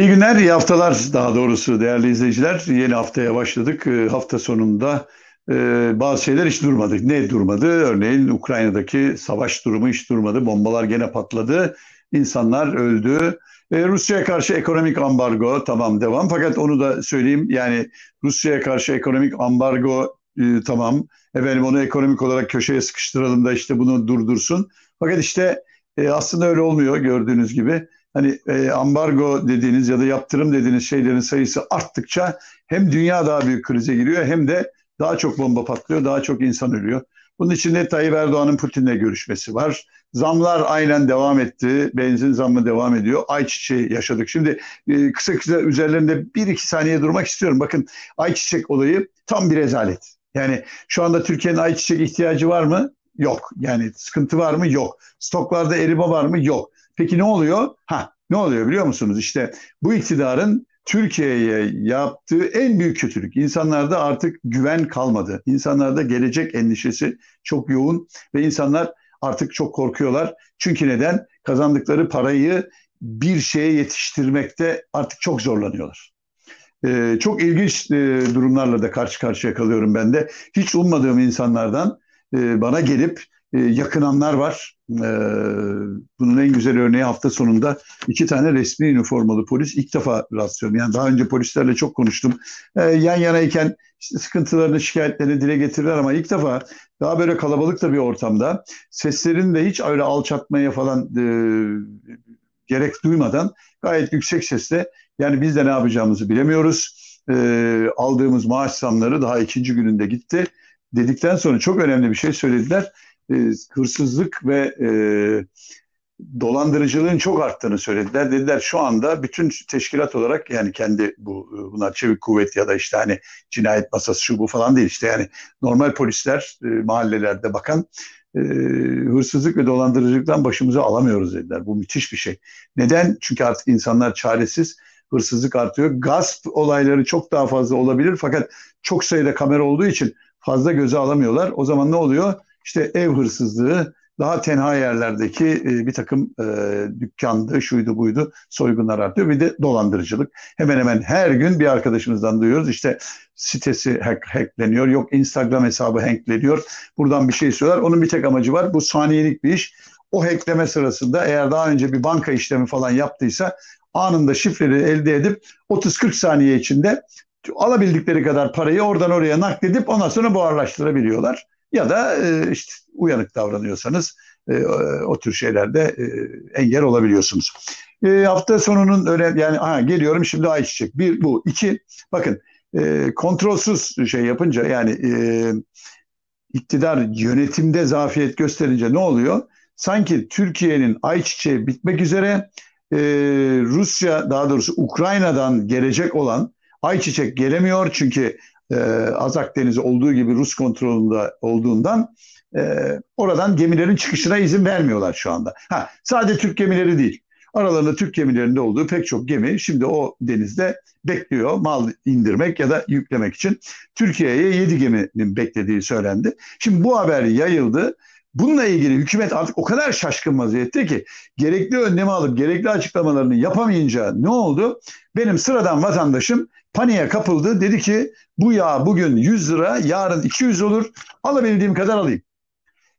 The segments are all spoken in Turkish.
İyi günler, iyi haftalar daha doğrusu değerli izleyiciler. Yeni haftaya başladık. Ee, hafta sonunda e, bazı şeyler hiç durmadı. Ne durmadı? Örneğin Ukrayna'daki savaş durumu hiç durmadı. Bombalar gene patladı. İnsanlar öldü. E, Rusya'ya karşı ekonomik ambargo tamam devam. Fakat onu da söyleyeyim yani Rusya'ya karşı ekonomik ambargo e, tamam. Efendim onu ekonomik olarak köşeye sıkıştıralım da işte bunu durdursun. Fakat işte e, aslında öyle olmuyor gördüğünüz gibi hani e, ambargo dediğiniz ya da yaptırım dediğiniz şeylerin sayısı arttıkça hem dünya daha büyük krize giriyor hem de daha çok bomba patlıyor, daha çok insan ölüyor. Bunun için de Tayyip Erdoğan'ın Putin'le görüşmesi var. Zamlar aynen devam etti. Benzin zammı devam ediyor. Ayçiçeği yaşadık. Şimdi e, kısa kısa üzerlerinde bir iki saniye durmak istiyorum. Bakın ayçiçek olayı tam bir rezalet. Yani şu anda Türkiye'nin ayçiçek ihtiyacı var mı? Yok. Yani sıkıntı var mı? Yok. Stoklarda erime var mı? Yok. Peki ne oluyor? Ha ne oluyor biliyor musunuz? İşte bu iktidarın Türkiye'ye yaptığı en büyük kötülük. İnsanlarda artık güven kalmadı. İnsanlarda gelecek endişesi çok yoğun ve insanlar artık çok korkuyorlar. Çünkü neden? Kazandıkları parayı bir şeye yetiştirmekte artık çok zorlanıyorlar. Ee, çok ilginç e, durumlarla da karşı karşıya kalıyorum ben de. Hiç ummadığım insanlardan e, bana gelip e, yakınanlar var. E, bunun en güzel örneği hafta sonunda iki tane resmi üniformalı polis ilk defa rastlıyorum. Yani daha önce polislerle çok konuştum. E, yan yanayken işte sıkıntılarını, şikayetlerini dile getirirler ama ilk defa daha böyle kalabalık da bir ortamda seslerini de hiç öyle alçatmaya falan e, gerek duymadan gayet yüksek sesle yani biz de ne yapacağımızı bilemiyoruz. E, aldığımız maaş zamları daha ikinci gününde gitti dedikten sonra çok önemli bir şey söylediler e, hırsızlık ve e, dolandırıcılığın çok arttığını söylediler. Dediler şu anda bütün teşkilat olarak yani kendi bu bunlar çevik kuvvet ya da işte hani cinayet masası şu bu falan değil işte yani normal polisler e, mahallelerde bakan e, hırsızlık ve dolandırıcılıktan başımıza alamıyoruz dediler. Bu müthiş bir şey. Neden? Çünkü artık insanlar çaresiz hırsızlık artıyor. Gasp olayları çok daha fazla olabilir fakat çok sayıda kamera olduğu için fazla göze alamıyorlar. O zaman ne oluyor? işte ev hırsızlığı, daha tenha yerlerdeki e, bir takım e, dükkandı, şuydu buydu soygunlar artıyor. Bir de dolandırıcılık. Hemen hemen her gün bir arkadaşımızdan duyuyoruz. İşte sitesi hack, hackleniyor, yok Instagram hesabı hackleniyor. Buradan bir şey istiyorlar. Onun bir tek amacı var. Bu saniyelik bir iş. O hackleme sırasında eğer daha önce bir banka işlemi falan yaptıysa anında şifreleri elde edip 30-40 saniye içinde alabildikleri kadar parayı oradan oraya nakledip ondan sonra buharlaştırabiliyorlar. Ya da e, işte uyanık davranıyorsanız e, o tür şeylerde e, engel olabiliyorsunuz. E, hafta sonunun öyle yani ha, geliyorum şimdi ayçiçek. Bir bu. iki bakın e, kontrolsüz şey yapınca yani e, iktidar yönetimde zafiyet gösterince ne oluyor? Sanki Türkiye'nin ayçiçeği bitmek üzere e, Rusya daha doğrusu Ukrayna'dan gelecek olan ayçiçek gelemiyor çünkü e, Azak Denizi olduğu gibi Rus kontrolünde olduğundan e, oradan gemilerin çıkışına izin vermiyorlar şu anda. Ha, sadece Türk gemileri değil. Aralarında Türk gemilerinde olduğu pek çok gemi şimdi o denizde bekliyor mal indirmek ya da yüklemek için. Türkiye'ye 7 geminin beklediği söylendi. Şimdi bu haber yayıldı. Bununla ilgili hükümet artık o kadar şaşkın vaziyette ki gerekli önlemi alıp gerekli açıklamalarını yapamayınca ne oldu? Benim sıradan vatandaşım paniğe kapıldı. Dedi ki bu yağ bugün 100 lira, yarın 200 olur. Alabildiğim kadar alayım.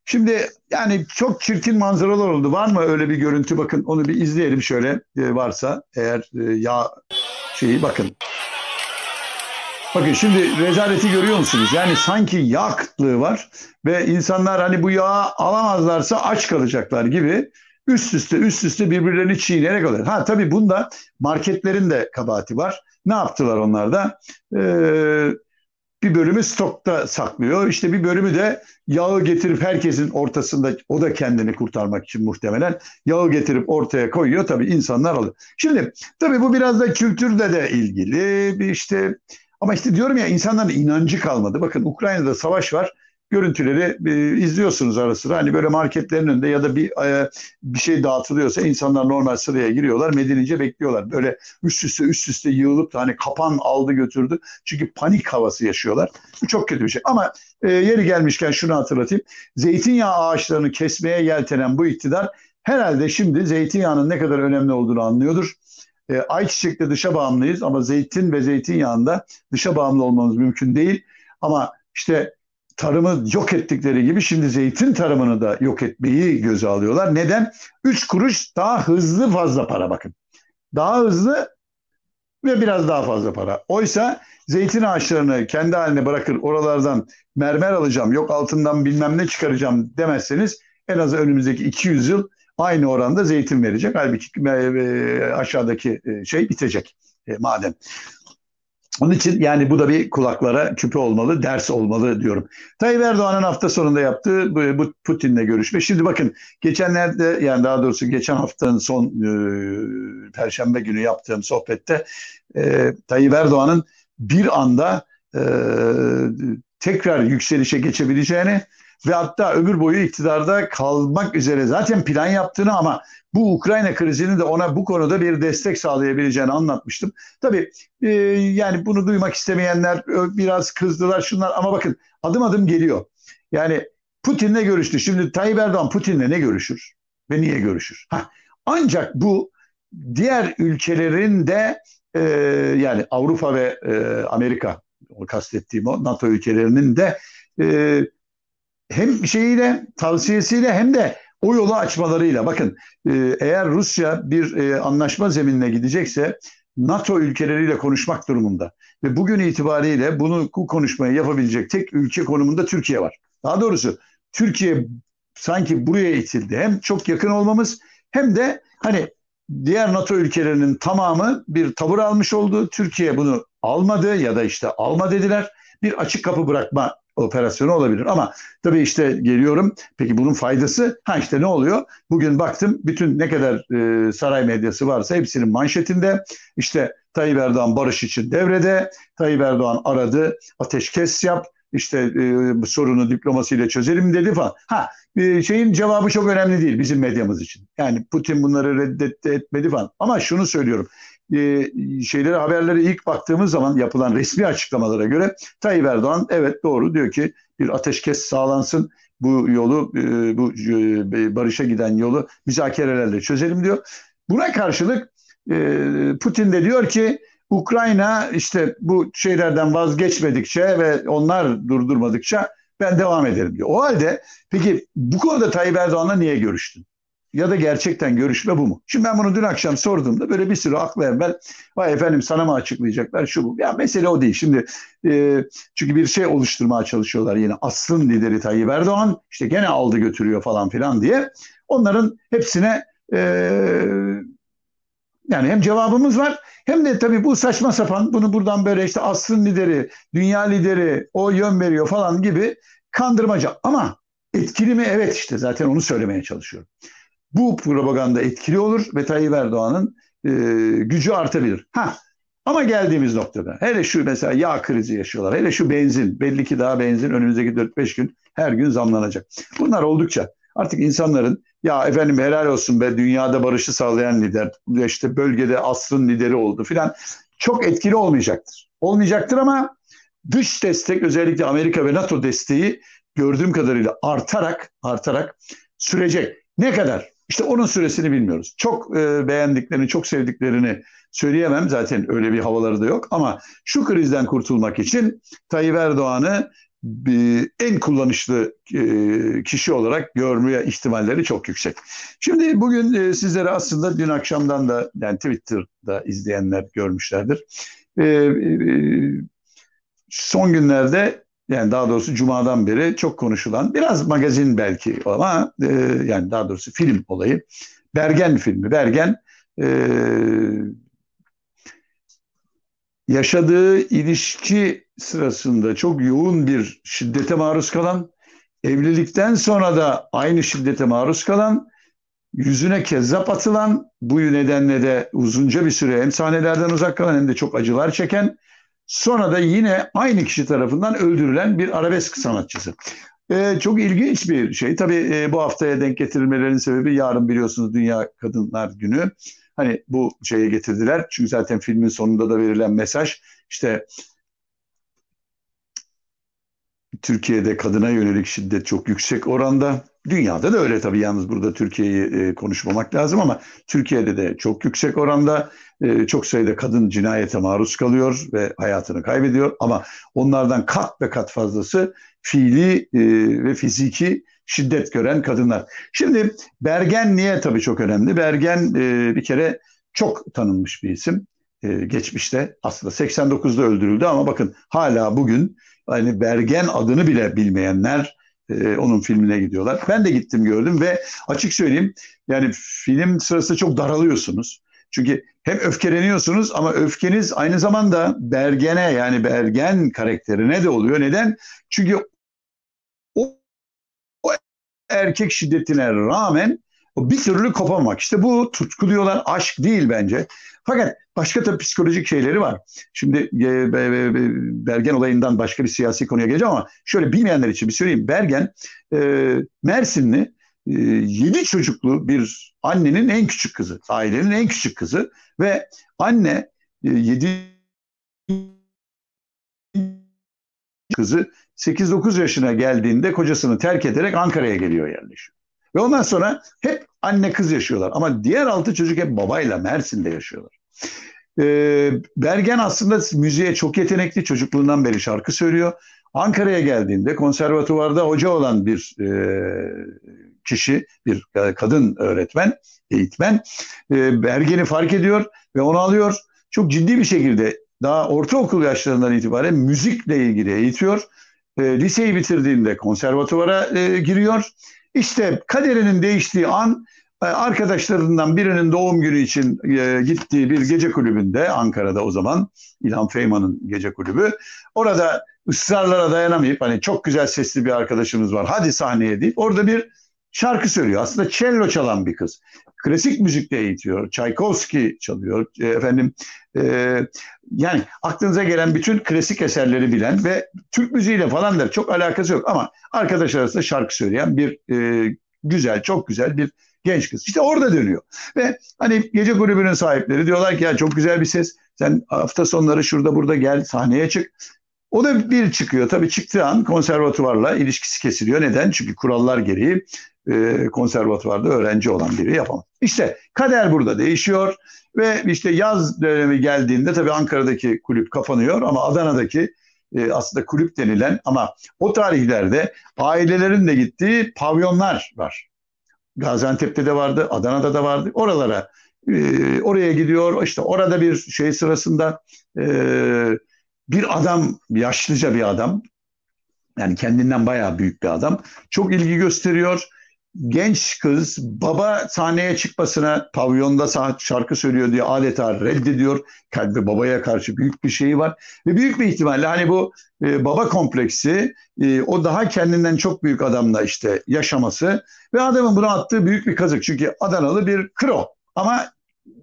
Şimdi yani çok çirkin manzaralar oldu. Var mı öyle bir görüntü? Bakın onu bir izleyelim şöyle e, varsa eğer e, yağ şeyi bakın. Bakın şimdi rezaleti görüyor musunuz? Yani sanki yağ kıtlığı var ve insanlar hani bu yağı alamazlarsa aç kalacaklar gibi üst üste üst üste birbirlerini çiğneyerek alıyor. Ha tabii bunda marketlerin de kabahati var. Ne yaptılar onlar da? Ee, bir bölümü stokta saklıyor. İşte bir bölümü de yağı getirip herkesin ortasında o da kendini kurtarmak için muhtemelen yağı getirip ortaya koyuyor. Tabii insanlar alıyor. Şimdi tabii bu biraz da kültürle de ilgili bir işte ama işte diyorum ya insanların inancı kalmadı. Bakın Ukrayna'da savaş var. görüntüleri e, izliyorsunuz ara sıra. Hani böyle marketlerin önünde ya da bir e, bir şey dağıtılıyorsa insanlar normal sıraya giriyorlar. Medinince bekliyorlar. Böyle üst üste üst üste yığılıp da hani kapan aldı götürdü. Çünkü panik havası yaşıyorlar. Bu çok kötü bir şey. Ama e, yeri gelmişken şunu hatırlatayım. Zeytinyağı ağaçlarını kesmeye yeltenen bu iktidar herhalde şimdi zeytinyağının ne kadar önemli olduğunu anlıyordur. E, ayçiçekte dışa bağımlıyız ama zeytin ve zeytinyağında dışa bağımlı olmamız mümkün değil. Ama işte tarımı yok ettikleri gibi şimdi zeytin tarımını da yok etmeyi göze alıyorlar. Neden? 3 kuruş daha hızlı fazla para bakın. Daha hızlı ve biraz daha fazla para. Oysa zeytin ağaçlarını kendi haline bırakır oralardan mermer alacağım yok altından bilmem ne çıkaracağım demezseniz en az önümüzdeki 200 yıl aynı oranda zeytin verecek. Halbuki e, aşağıdaki e, şey bitecek e, maden. Onun için yani bu da bir kulaklara küpe olmalı, ders olmalı diyorum. Tayyip Erdoğan'ın hafta sonunda yaptığı bu Putin'le görüşme. Şimdi bakın geçenlerde yani daha doğrusu geçen haftanın son e, Perşembe günü yaptığım sohbette e, Tayyip Erdoğan'ın bir anda e, tekrar yükselişe geçebileceğini ve hatta ömür boyu iktidarda kalmak üzere zaten plan yaptığını ama bu Ukrayna krizinin de ona bu konuda bir destek sağlayabileceğini anlatmıştım. Tabii e, yani bunu duymak istemeyenler biraz kızdılar şunlar ama bakın adım adım geliyor. Yani Putin'le görüştü. Şimdi Tayyip Erdoğan Putin'le ne görüşür ve niye görüşür? Heh. Ancak bu diğer ülkelerin de e, yani Avrupa ve e, Amerika kastettiğim o NATO ülkelerinin de e, hem şeyiyle tavsiyesiyle hem de o yolu açmalarıyla bakın e, eğer Rusya bir e, anlaşma zeminine gidecekse NATO ülkeleriyle konuşmak durumunda ve bugün itibariyle bunu bu konuşmayı yapabilecek tek ülke konumunda Türkiye var. Daha doğrusu Türkiye sanki buraya itildi. Hem çok yakın olmamız hem de hani diğer NATO ülkelerinin tamamı bir tavır almış oldu. Türkiye bunu almadı ya da işte alma dediler. Bir açık kapı bırakma operasyonu olabilir. Ama tabii işte geliyorum. Peki bunun faydası? Ha işte ne oluyor? Bugün baktım bütün ne kadar e, saray medyası varsa hepsinin manşetinde. İşte Tayyip Erdoğan barış için devrede. Tayyip Erdoğan aradı. Ateşkes yap. İşte e, bu sorunu diplomasiyle çözelim dedi falan. Ha e, şeyin cevabı çok önemli değil bizim medyamız için. Yani Putin bunları reddetti etmedi falan. Ama şunu söylüyorum e, şeyleri haberlere ilk baktığımız zaman yapılan resmi açıklamalara göre Tayyip Erdoğan evet doğru diyor ki bir ateşkes sağlansın bu yolu e, bu e, barışa giden yolu müzakerelerle çözelim diyor. Buna karşılık e, Putin de diyor ki Ukrayna işte bu şeylerden vazgeçmedikçe ve onlar durdurmadıkça ben devam ederim diyor. O halde peki bu konuda Tayyip Erdoğan'la niye görüştün? Ya da gerçekten görüşme bu mu? Şimdi ben bunu dün akşam sorduğumda böyle bir sürü aklı evvel vay efendim sana mı açıklayacaklar şu bu. Ya mesele o değil. Şimdi e, çünkü bir şey oluşturmaya çalışıyorlar yine. Aslın lideri Tayyip Erdoğan işte gene aldı götürüyor falan filan diye. Onların hepsine e, yani hem cevabımız var hem de tabii bu saçma sapan bunu buradan böyle işte aslın lideri, dünya lideri o yön veriyor falan gibi kandırmaca. Ama etkili mi? Evet işte zaten onu söylemeye çalışıyorum bu propaganda etkili olur ve Tayyip Erdoğan'ın e, gücü artabilir. Ha ama geldiğimiz noktada hele şu mesela yağ krizi yaşıyorlar. Hele şu benzin belli ki daha benzin önümüzdeki 4-5 gün her gün zamlanacak. Bunlar oldukça artık insanların ya efendim helal olsun be dünyada barışı sağlayan lider işte bölgede asrın lideri oldu filan çok etkili olmayacaktır. Olmayacaktır ama dış destek özellikle Amerika ve NATO desteği gördüğüm kadarıyla artarak artarak sürecek. Ne kadar? İşte onun süresini bilmiyoruz. Çok e, beğendiklerini, çok sevdiklerini söyleyemem. Zaten öyle bir havaları da yok. Ama şu krizden kurtulmak için Tayyip Erdoğan'ı en kullanışlı e, kişi olarak görmeye ihtimalleri çok yüksek. Şimdi bugün e, sizlere aslında dün akşamdan da yani Twitter'da izleyenler görmüşlerdir. E, son günlerde yani daha doğrusu Cuma'dan beri çok konuşulan biraz magazin belki ama e, yani daha doğrusu film olayı. Bergen filmi. Bergen e, yaşadığı ilişki sırasında çok yoğun bir şiddete maruz kalan, evlilikten sonra da aynı şiddete maruz kalan, yüzüne kezzap atılan, bu nedenle de uzunca bir süre hem sahnelerden uzak kalan hem de çok acılar çeken Sonra da yine aynı kişi tarafından öldürülen bir arabesk sanatçısı. Ee, çok ilginç bir şey. Tabii e, bu haftaya denk getirilmelerinin sebebi yarın biliyorsunuz Dünya Kadınlar Günü. Hani bu şeye getirdiler. Çünkü zaten filmin sonunda da verilen mesaj işte Türkiye'de kadına yönelik şiddet çok yüksek oranda. Dünyada da öyle tabii yalnız burada Türkiye'yi e, konuşmamak lazım ama Türkiye'de de çok yüksek oranda e, çok sayıda kadın cinayete maruz kalıyor ve hayatını kaybediyor ama onlardan kat ve kat fazlası fiili e, ve fiziki şiddet gören kadınlar. Şimdi Bergen niye tabii çok önemli? Bergen e, bir kere çok tanınmış bir isim e, geçmişte. Aslında 89'da öldürüldü ama bakın hala bugün hani Bergen adını bile bilmeyenler e, onun filmine gidiyorlar. Ben de gittim gördüm ve açık söyleyeyim yani film sırasında çok daralıyorsunuz. Çünkü hem öfkeleniyorsunuz ama öfkeniz aynı zamanda Bergen'e yani Bergen karakterine de oluyor. Neden? Çünkü o, o erkek şiddetine rağmen bir türlü kopamak. İşte bu tutku diyorlar aşk değil bence. Fakat başka tabii psikolojik şeyleri var. Şimdi e, Bergen olayından başka bir siyasi konuya geleceğim ama şöyle bilmeyenler için bir söyleyeyim. Bergen e, Mersinli e, 7 çocuklu bir annenin en küçük kızı. Ailenin en küçük kızı ve anne e, 7 kızı 8-9 yaşına geldiğinde kocasını terk ederek Ankara'ya geliyor yerleşiyor. Ve ondan sonra hep anne kız yaşıyorlar. Ama diğer altı çocuk hep babayla Mersin'de yaşıyorlar. Ee, Bergen aslında müziğe çok yetenekli. Çocukluğundan beri şarkı söylüyor. Ankara'ya geldiğinde konservatuvarda hoca olan bir e, kişi, bir kadın öğretmen, eğitmen e, Bergen'i fark ediyor ve onu alıyor. Çok ciddi bir şekilde daha ortaokul yaşlarından itibaren müzikle ilgili eğitiyor. E, liseyi bitirdiğinde konservatuvara e, giriyor işte kaderinin değiştiği an e, arkadaşlarından birinin doğum günü için e, gittiği bir gece kulübünde Ankara'da o zaman İlhan Feyman'ın gece kulübü. Orada ısrarlara dayanamayıp hani çok güzel sesli bir arkadaşımız var hadi sahneye deyip orada bir şarkı söylüyor. Aslında cello çalan bir kız. Klasik müzikle eğitiyor. Tchaikovsky çalıyor. E, efendim e, yani aklınıza gelen bütün klasik eserleri bilen ve Türk müziğiyle falan da çok alakası yok ama arkadaş arasında şarkı söyleyen bir e, güzel, çok güzel bir genç kız. İşte orada dönüyor. Ve hani gece kulübünün sahipleri diyorlar ki ya çok güzel bir ses. Sen hafta sonları şurada burada gel sahneye çık. O da bir çıkıyor. Tabii çıktığı an konservatuvarla ilişkisi kesiliyor. Neden? Çünkü kurallar gereği e, konservatuvarda öğrenci olan biri yapamaz. İşte kader burada değişiyor ve işte yaz dönemi geldiğinde tabii Ankara'daki kulüp kapanıyor ama Adana'daki e, aslında kulüp denilen ama o tarihlerde ailelerin de gittiği pavyonlar var. Gaziantep'te de vardı, Adana'da da vardı. Oralara e, oraya gidiyor. İşte orada bir şey sırasında e, bir adam, yaşlıca bir adam, yani kendinden bayağı büyük bir adam, çok ilgi gösteriyor genç kız baba sahneye çıkmasına pavyonda şarkı söylüyor diye adeta reddediyor. Kendi babaya karşı büyük bir şeyi var. Ve büyük bir ihtimalle hani bu e, baba kompleksi e, o daha kendinden çok büyük adamla işte yaşaması ve adamın buna attığı büyük bir kazık. Çünkü Adanalı bir kro ama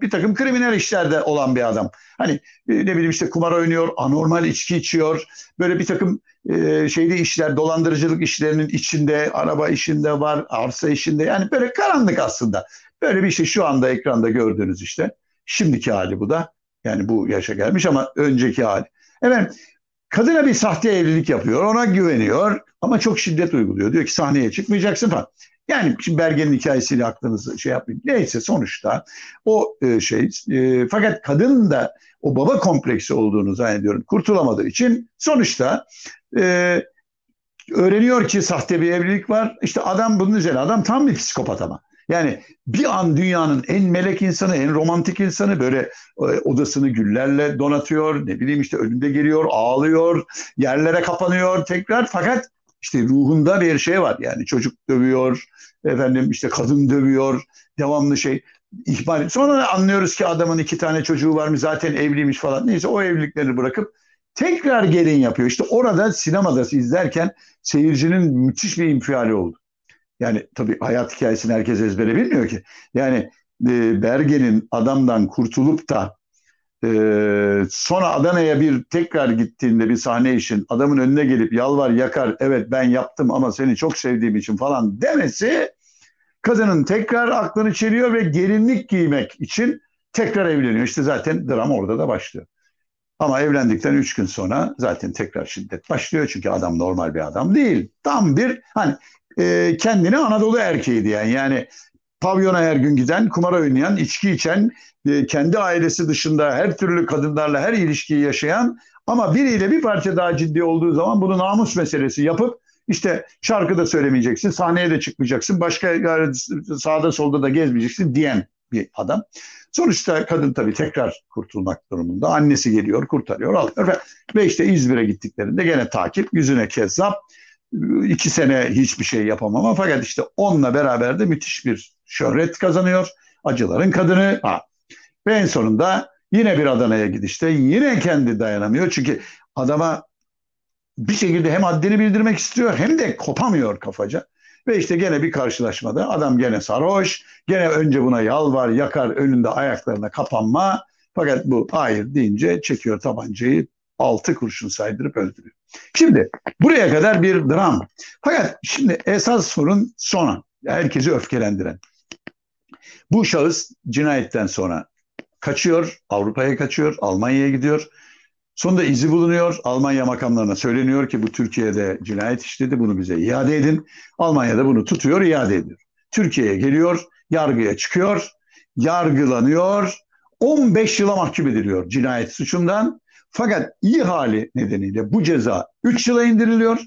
bir takım kriminal işlerde olan bir adam. Hani e, ne bileyim işte kumar oynuyor, anormal içki içiyor. Böyle bir takım e, şeyde işler, dolandırıcılık işlerinin içinde, araba işinde var, arsa işinde. Yani böyle karanlık aslında. Böyle bir şey şu anda ekranda gördüğünüz işte. Şimdiki hali bu da. Yani bu yaşa gelmiş ama önceki hali. Evet, kadına bir sahte evlilik yapıyor, ona güveniyor ama çok şiddet uyguluyor. Diyor ki sahneye çıkmayacaksın falan. Yani şimdi Bergen'in hikayesiyle aklınızı şey yapmayın. Neyse sonuçta o e, şey e, fakat kadın da o baba kompleksi olduğunu zannediyorum kurtulamadığı için sonuçta e, öğreniyor ki sahte bir evlilik var. İşte adam bunun üzerine adam tam bir psikopat ama. Yani bir an dünyanın en melek insanı, en romantik insanı böyle e, odasını güllerle donatıyor. Ne bileyim işte önünde geliyor, ağlıyor, yerlere kapanıyor tekrar. Fakat işte ruhunda bir şey var. Yani çocuk dövüyor, efendim işte kadın dövüyor, devamlı şey ihmal. Sonra anlıyoruz ki adamın iki tane çocuğu var mı zaten evliymiş falan. Neyse o evliliklerini bırakıp tekrar gelin yapıyor. İşte orada sinemada izlerken seyircinin müthiş bir infiali oldu. Yani tabii hayat hikayesini herkes ezbere bilmiyor ki. Yani e, Bergen'in adamdan kurtulup da Ee, sonra Adana'ya bir tekrar gittiğinde bir sahne için adamın önüne gelip yalvar yakar evet ben yaptım ama seni çok sevdiğim için falan demesi kadının tekrar aklını çeliyor ve gelinlik giymek için tekrar evleniyor. İşte zaten dram orada da başlıyor. Ama evlendikten üç gün sonra zaten tekrar şiddet başlıyor. Çünkü adam normal bir adam değil. Tam bir hani e, kendini Anadolu erkeği diyen yani pavyona her gün giden, kumara oynayan, içki içen, e, kendi ailesi dışında her türlü kadınlarla her ilişkiyi yaşayan ama biriyle bir parça daha ciddi olduğu zaman bunu namus meselesi yapıp işte şarkı da söylemeyeceksin, sahneye de çıkmayacaksın, başka sağda solda da gezmeyeceksin diyen bir adam. Sonuçta kadın tabii tekrar kurtulmak durumunda. Annesi geliyor, kurtarıyor, alıyor ve, işte İzmir'e gittiklerinde gene takip, yüzüne kezzap. iki sene hiçbir şey yapamam fakat işte onunla beraber de müthiş bir şöhret kazanıyor. Acıların kadını. Ha. Ve en sonunda yine bir Adana'ya gidişte yine kendi dayanamıyor. Çünkü adama bir şekilde hem haddini bildirmek istiyor hem de kopamıyor kafaca. Ve işte gene bir karşılaşmada adam gene sarhoş. Gene önce buna yalvar, yakar, önünde ayaklarına kapanma. Fakat bu hayır deyince çekiyor tabancayı, altı kurşun saydırıp öldürüyor. Şimdi buraya kadar bir dram. Fakat şimdi esas sorun sona. Herkesi öfkelendiren. Bu şahıs cinayetten sonra kaçıyor, Avrupa'ya kaçıyor, Almanya'ya gidiyor. Sonunda izi bulunuyor. Almanya makamlarına söyleniyor ki bu Türkiye'de cinayet işledi bunu bize iade edin. Almanya'da bunu tutuyor iade ediyor. Türkiye'ye geliyor, yargıya çıkıyor, yargılanıyor. 15 yıla mahkum ediliyor cinayet suçundan. Fakat iyi hali nedeniyle bu ceza 3 yıla indiriliyor.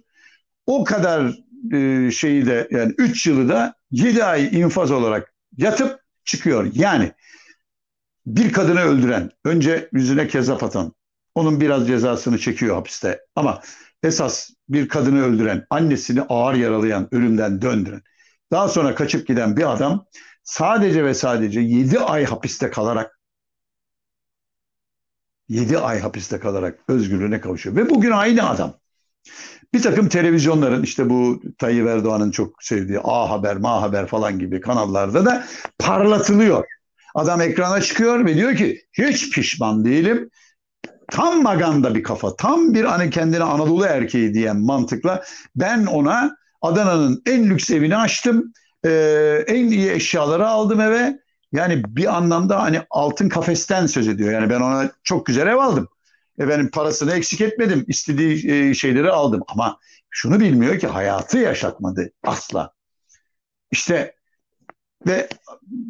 O kadar e, şeyi de yani 3 yılı da 7 ay infaz olarak yatıp çıkıyor. Yani bir kadını öldüren, önce yüzüne kezap atan, onun biraz cezasını çekiyor hapiste. Ama esas bir kadını öldüren, annesini ağır yaralayan, ölümden döndüren, daha sonra kaçıp giden bir adam sadece ve sadece 7 ay hapiste kalarak 7 ay hapiste kalarak özgürlüğüne kavuşuyor. Ve bugün aynı adam. Bir takım televizyonların işte bu Tayyip Erdoğan'ın çok sevdiği A Haber, Ma Haber falan gibi kanallarda da parlatılıyor. Adam ekrana çıkıyor ve diyor ki hiç pişman değilim. Tam maganda bir kafa, tam bir hani kendine Anadolu erkeği diyen mantıkla ben ona Adana'nın en lüks evini açtım. Ee, en iyi eşyaları aldım eve. Yani bir anlamda hani altın kafesten söz ediyor. Yani ben ona çok güzel ev aldım. Efendim parasını eksik etmedim. İstediği e, şeyleri aldım. Ama şunu bilmiyor ki hayatı yaşatmadı asla. İşte ve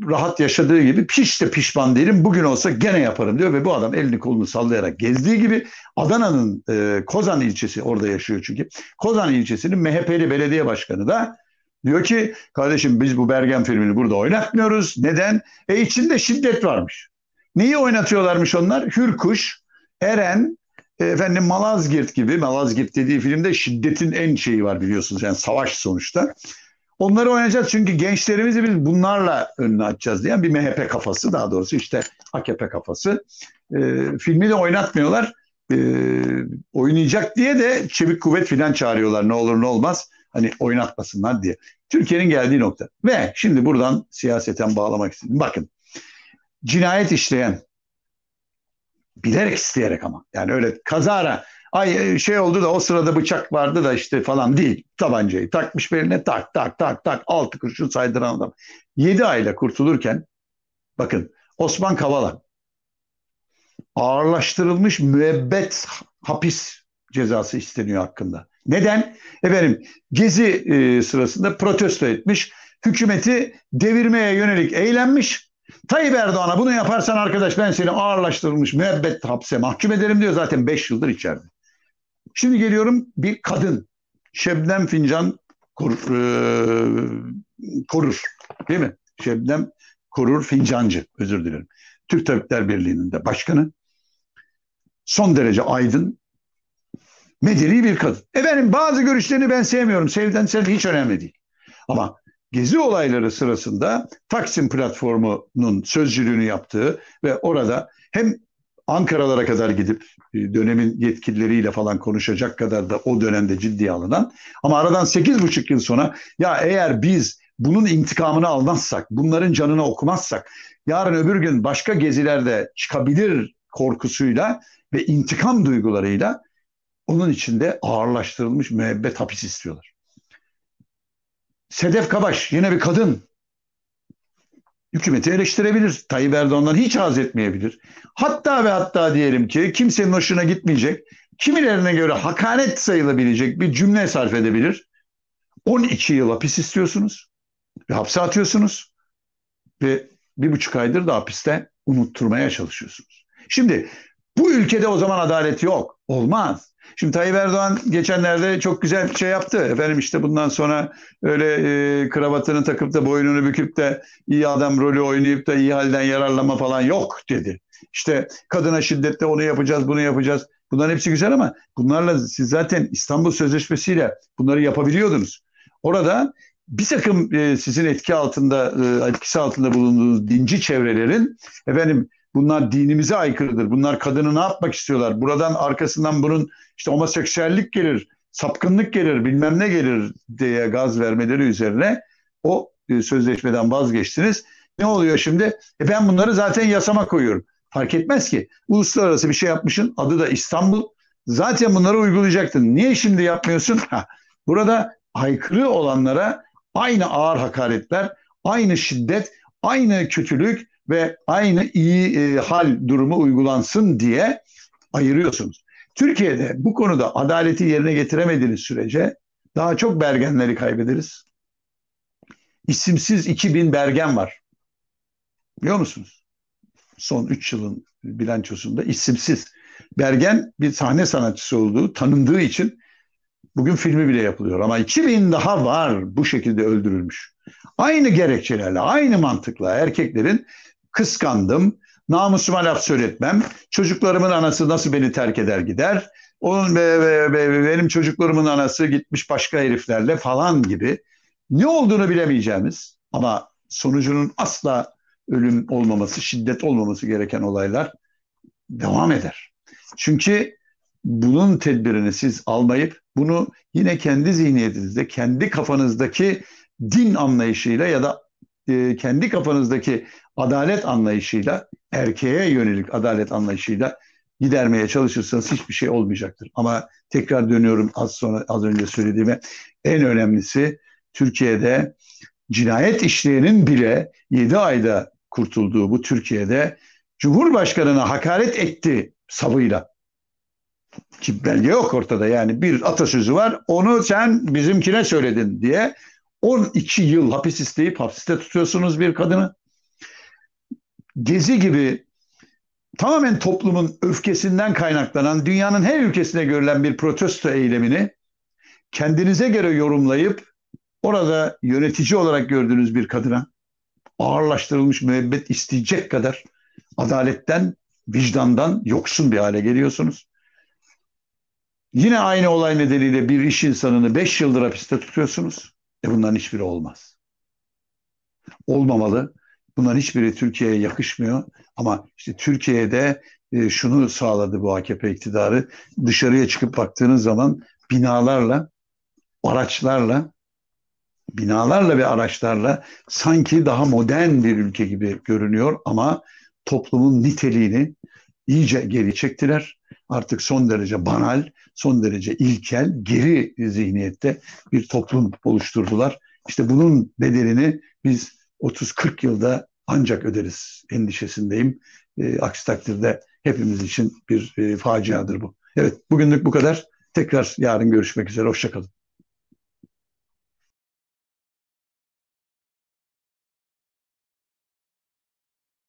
rahat yaşadığı gibi hiç de pişman değilim. Bugün olsa gene yaparım diyor ve bu adam elini kolunu sallayarak gezdiği gibi Adana'nın e, Kozan ilçesi orada yaşıyor çünkü. Kozan ilçesinin MHP'li belediye başkanı da diyor ki kardeşim biz bu Bergen filmini burada oynatmıyoruz. Neden? E içinde şiddet varmış. Neyi oynatıyorlarmış onlar? Hürkuş, Eren, e, efendim Malazgirt gibi. Malazgirt dediği filmde şiddetin en şeyi var biliyorsunuz. Yani savaş sonuçta. Onları oynayacağız çünkü gençlerimizi biz bunlarla önüne açacağız diyen bir MHP kafası daha doğrusu işte AKP kafası. E, filmi de oynatmıyorlar. E, oynayacak diye de çevik kuvvet filan çağırıyorlar ne olur ne olmaz. Hani oynatmasınlar diye. Türkiye'nin geldiği nokta. Ve şimdi buradan siyaseten bağlamak istedim. Bakın cinayet işleyen bilerek isteyerek ama yani öyle kazara ay e, şey oldu da o sırada bıçak vardı da işte falan değil. Tabancayı takmış beline tak tak tak tak altı kurşun saydıran adam. Yedi ayla kurtulurken bakın Osman Kavala ağırlaştırılmış müebbet hapis cezası isteniyor hakkında. Neden? Efendim gezi e, sırasında protesto etmiş. Hükümeti devirmeye yönelik eğlenmiş. Tayyip Erdoğan'a bunu yaparsan arkadaş ben seni ağırlaştırılmış müebbet hapse mahkum ederim diyor zaten 5 yıldır içeride. Şimdi geliyorum bir kadın. Şebnem Fincan kur, e, korur. Değil mi? Şebnem Korur Fincancı. Özür dilerim. Türk Tabipler Birliği'nin de başkanı. Son derece aydın, medeni bir kadın. Efendim bazı görüşlerini ben sevmiyorum. Sevden sev hiç önemli değil. Ama gezi olayları sırasında Taksim platformunun sözcülüğünü yaptığı ve orada hem Ankaralara kadar gidip e, dönemin yetkilileriyle falan konuşacak kadar da o dönemde ciddiye alınan ama aradan 8,5 yıl sonra ya eğer biz bunun intikamını almazsak, bunların canını okumazsak yarın öbür gün başka gezilerde çıkabilir korkusuyla ve intikam duygularıyla onun içinde ağırlaştırılmış müebbet hapis istiyorlar. Sedef Kabaş yine bir kadın. Hükümeti eleştirebilir. Tayyip Erdoğan'dan hiç haz etmeyebilir. Hatta ve hatta diyelim ki kimsenin hoşuna gitmeyecek, kimilerine göre hakaret sayılabilecek bir cümle sarf edebilir. 12 yıl hapis istiyorsunuz ve hapse atıyorsunuz ve bir buçuk aydır da hapiste unutturmaya çalışıyorsunuz. Şimdi bu ülkede o zaman adalet yok. Olmaz. Şimdi Tayyip Erdoğan geçenlerde çok güzel bir şey yaptı. Efendim işte bundan sonra öyle e, kravatını takıp da boynunu büküp de iyi adam rolü oynayıp da iyi halden yararlama falan yok dedi. İşte kadına şiddetle onu yapacağız, bunu yapacağız. Bunların hepsi güzel ama bunlarla siz zaten İstanbul Sözleşmesi'yle bunları yapabiliyordunuz. Orada bir takım e, sizin etki altında, e, etkisi altında bulunduğunuz dinci çevrelerin efendim bunlar dinimize aykırıdır. Bunlar kadını ne yapmak istiyorlar? Buradan arkasından bunun işte homoseksüellik gelir, sapkınlık gelir, bilmem ne gelir diye gaz vermeleri üzerine o e, sözleşmeden vazgeçtiniz. Ne oluyor şimdi? E ben bunları zaten yasama koyuyorum. Fark etmez ki. Uluslararası bir şey yapmışsın. Adı da İstanbul. Zaten bunları uygulayacaktın. Niye şimdi yapmıyorsun? Ha, burada aykırı olanlara aynı ağır hakaretler, aynı şiddet, aynı kötülük ve aynı iyi e, hal durumu uygulansın diye ayırıyorsunuz. Türkiye'de bu konuda adaleti yerine getiremediğiniz sürece daha çok bergenleri kaybederiz. İsimsiz 2000 bergen var. Biliyor musunuz? Son 3 yılın bilançosunda isimsiz. Bergen bir sahne sanatçısı olduğu, tanındığı için bugün filmi bile yapılıyor. Ama 2000 daha var bu şekilde öldürülmüş. Aynı gerekçelerle, aynı mantıkla erkeklerin kıskandım, namusuma laf söyletmem, çocuklarımın anası nasıl beni terk eder gider, onun ve, ve, ve benim çocuklarımın anası gitmiş başka heriflerle falan gibi. Ne olduğunu bilemeyeceğimiz ama sonucunun asla ölüm olmaması, şiddet olmaması gereken olaylar devam eder. Çünkü bunun tedbirini siz almayıp bunu yine kendi zihniyetinizde, kendi kafanızdaki din anlayışıyla ya da e, kendi kafanızdaki adalet anlayışıyla, erkeğe yönelik adalet anlayışıyla gidermeye çalışırsanız hiçbir şey olmayacaktır. Ama tekrar dönüyorum az sonra az önce söylediğime en önemlisi Türkiye'de cinayet işleyenin bile 7 ayda kurtulduğu bu Türkiye'de Cumhurbaşkanına hakaret etti savıyla. Ki belge yok ortada yani bir atasözü var onu sen bizimkine söyledin diye 12 yıl hapis isteyip hapiste tutuyorsunuz bir kadını. Gezi gibi tamamen toplumun öfkesinden kaynaklanan dünyanın her ülkesine görülen bir protesto eylemini kendinize göre yorumlayıp orada yönetici olarak gördüğünüz bir kadına ağırlaştırılmış müebbet isteyecek kadar adaletten, vicdandan yoksun bir hale geliyorsunuz. Yine aynı olay nedeniyle bir iş insanını 5 yıldır hapiste tutuyorsunuz. E bunların hiçbiri olmaz. Olmamalı. Bunların hiçbiri Türkiye'ye yakışmıyor. Ama işte Türkiye'de e, şunu sağladı bu AKP iktidarı. Dışarıya çıkıp baktığınız zaman binalarla, araçlarla, binalarla ve araçlarla sanki daha modern bir ülke gibi görünüyor ama toplumun niteliğini iyice geri çektiler. Artık son derece banal, son derece ilkel, geri zihniyette bir toplum oluşturdular. İşte bunun bedelini biz 30-40 yılda ancak öderiz endişesindeyim. E, aksi takdirde hepimiz için bir e, faciadır bu. Evet bugünlük bu kadar. Tekrar yarın görüşmek üzere. Hoşçakalın.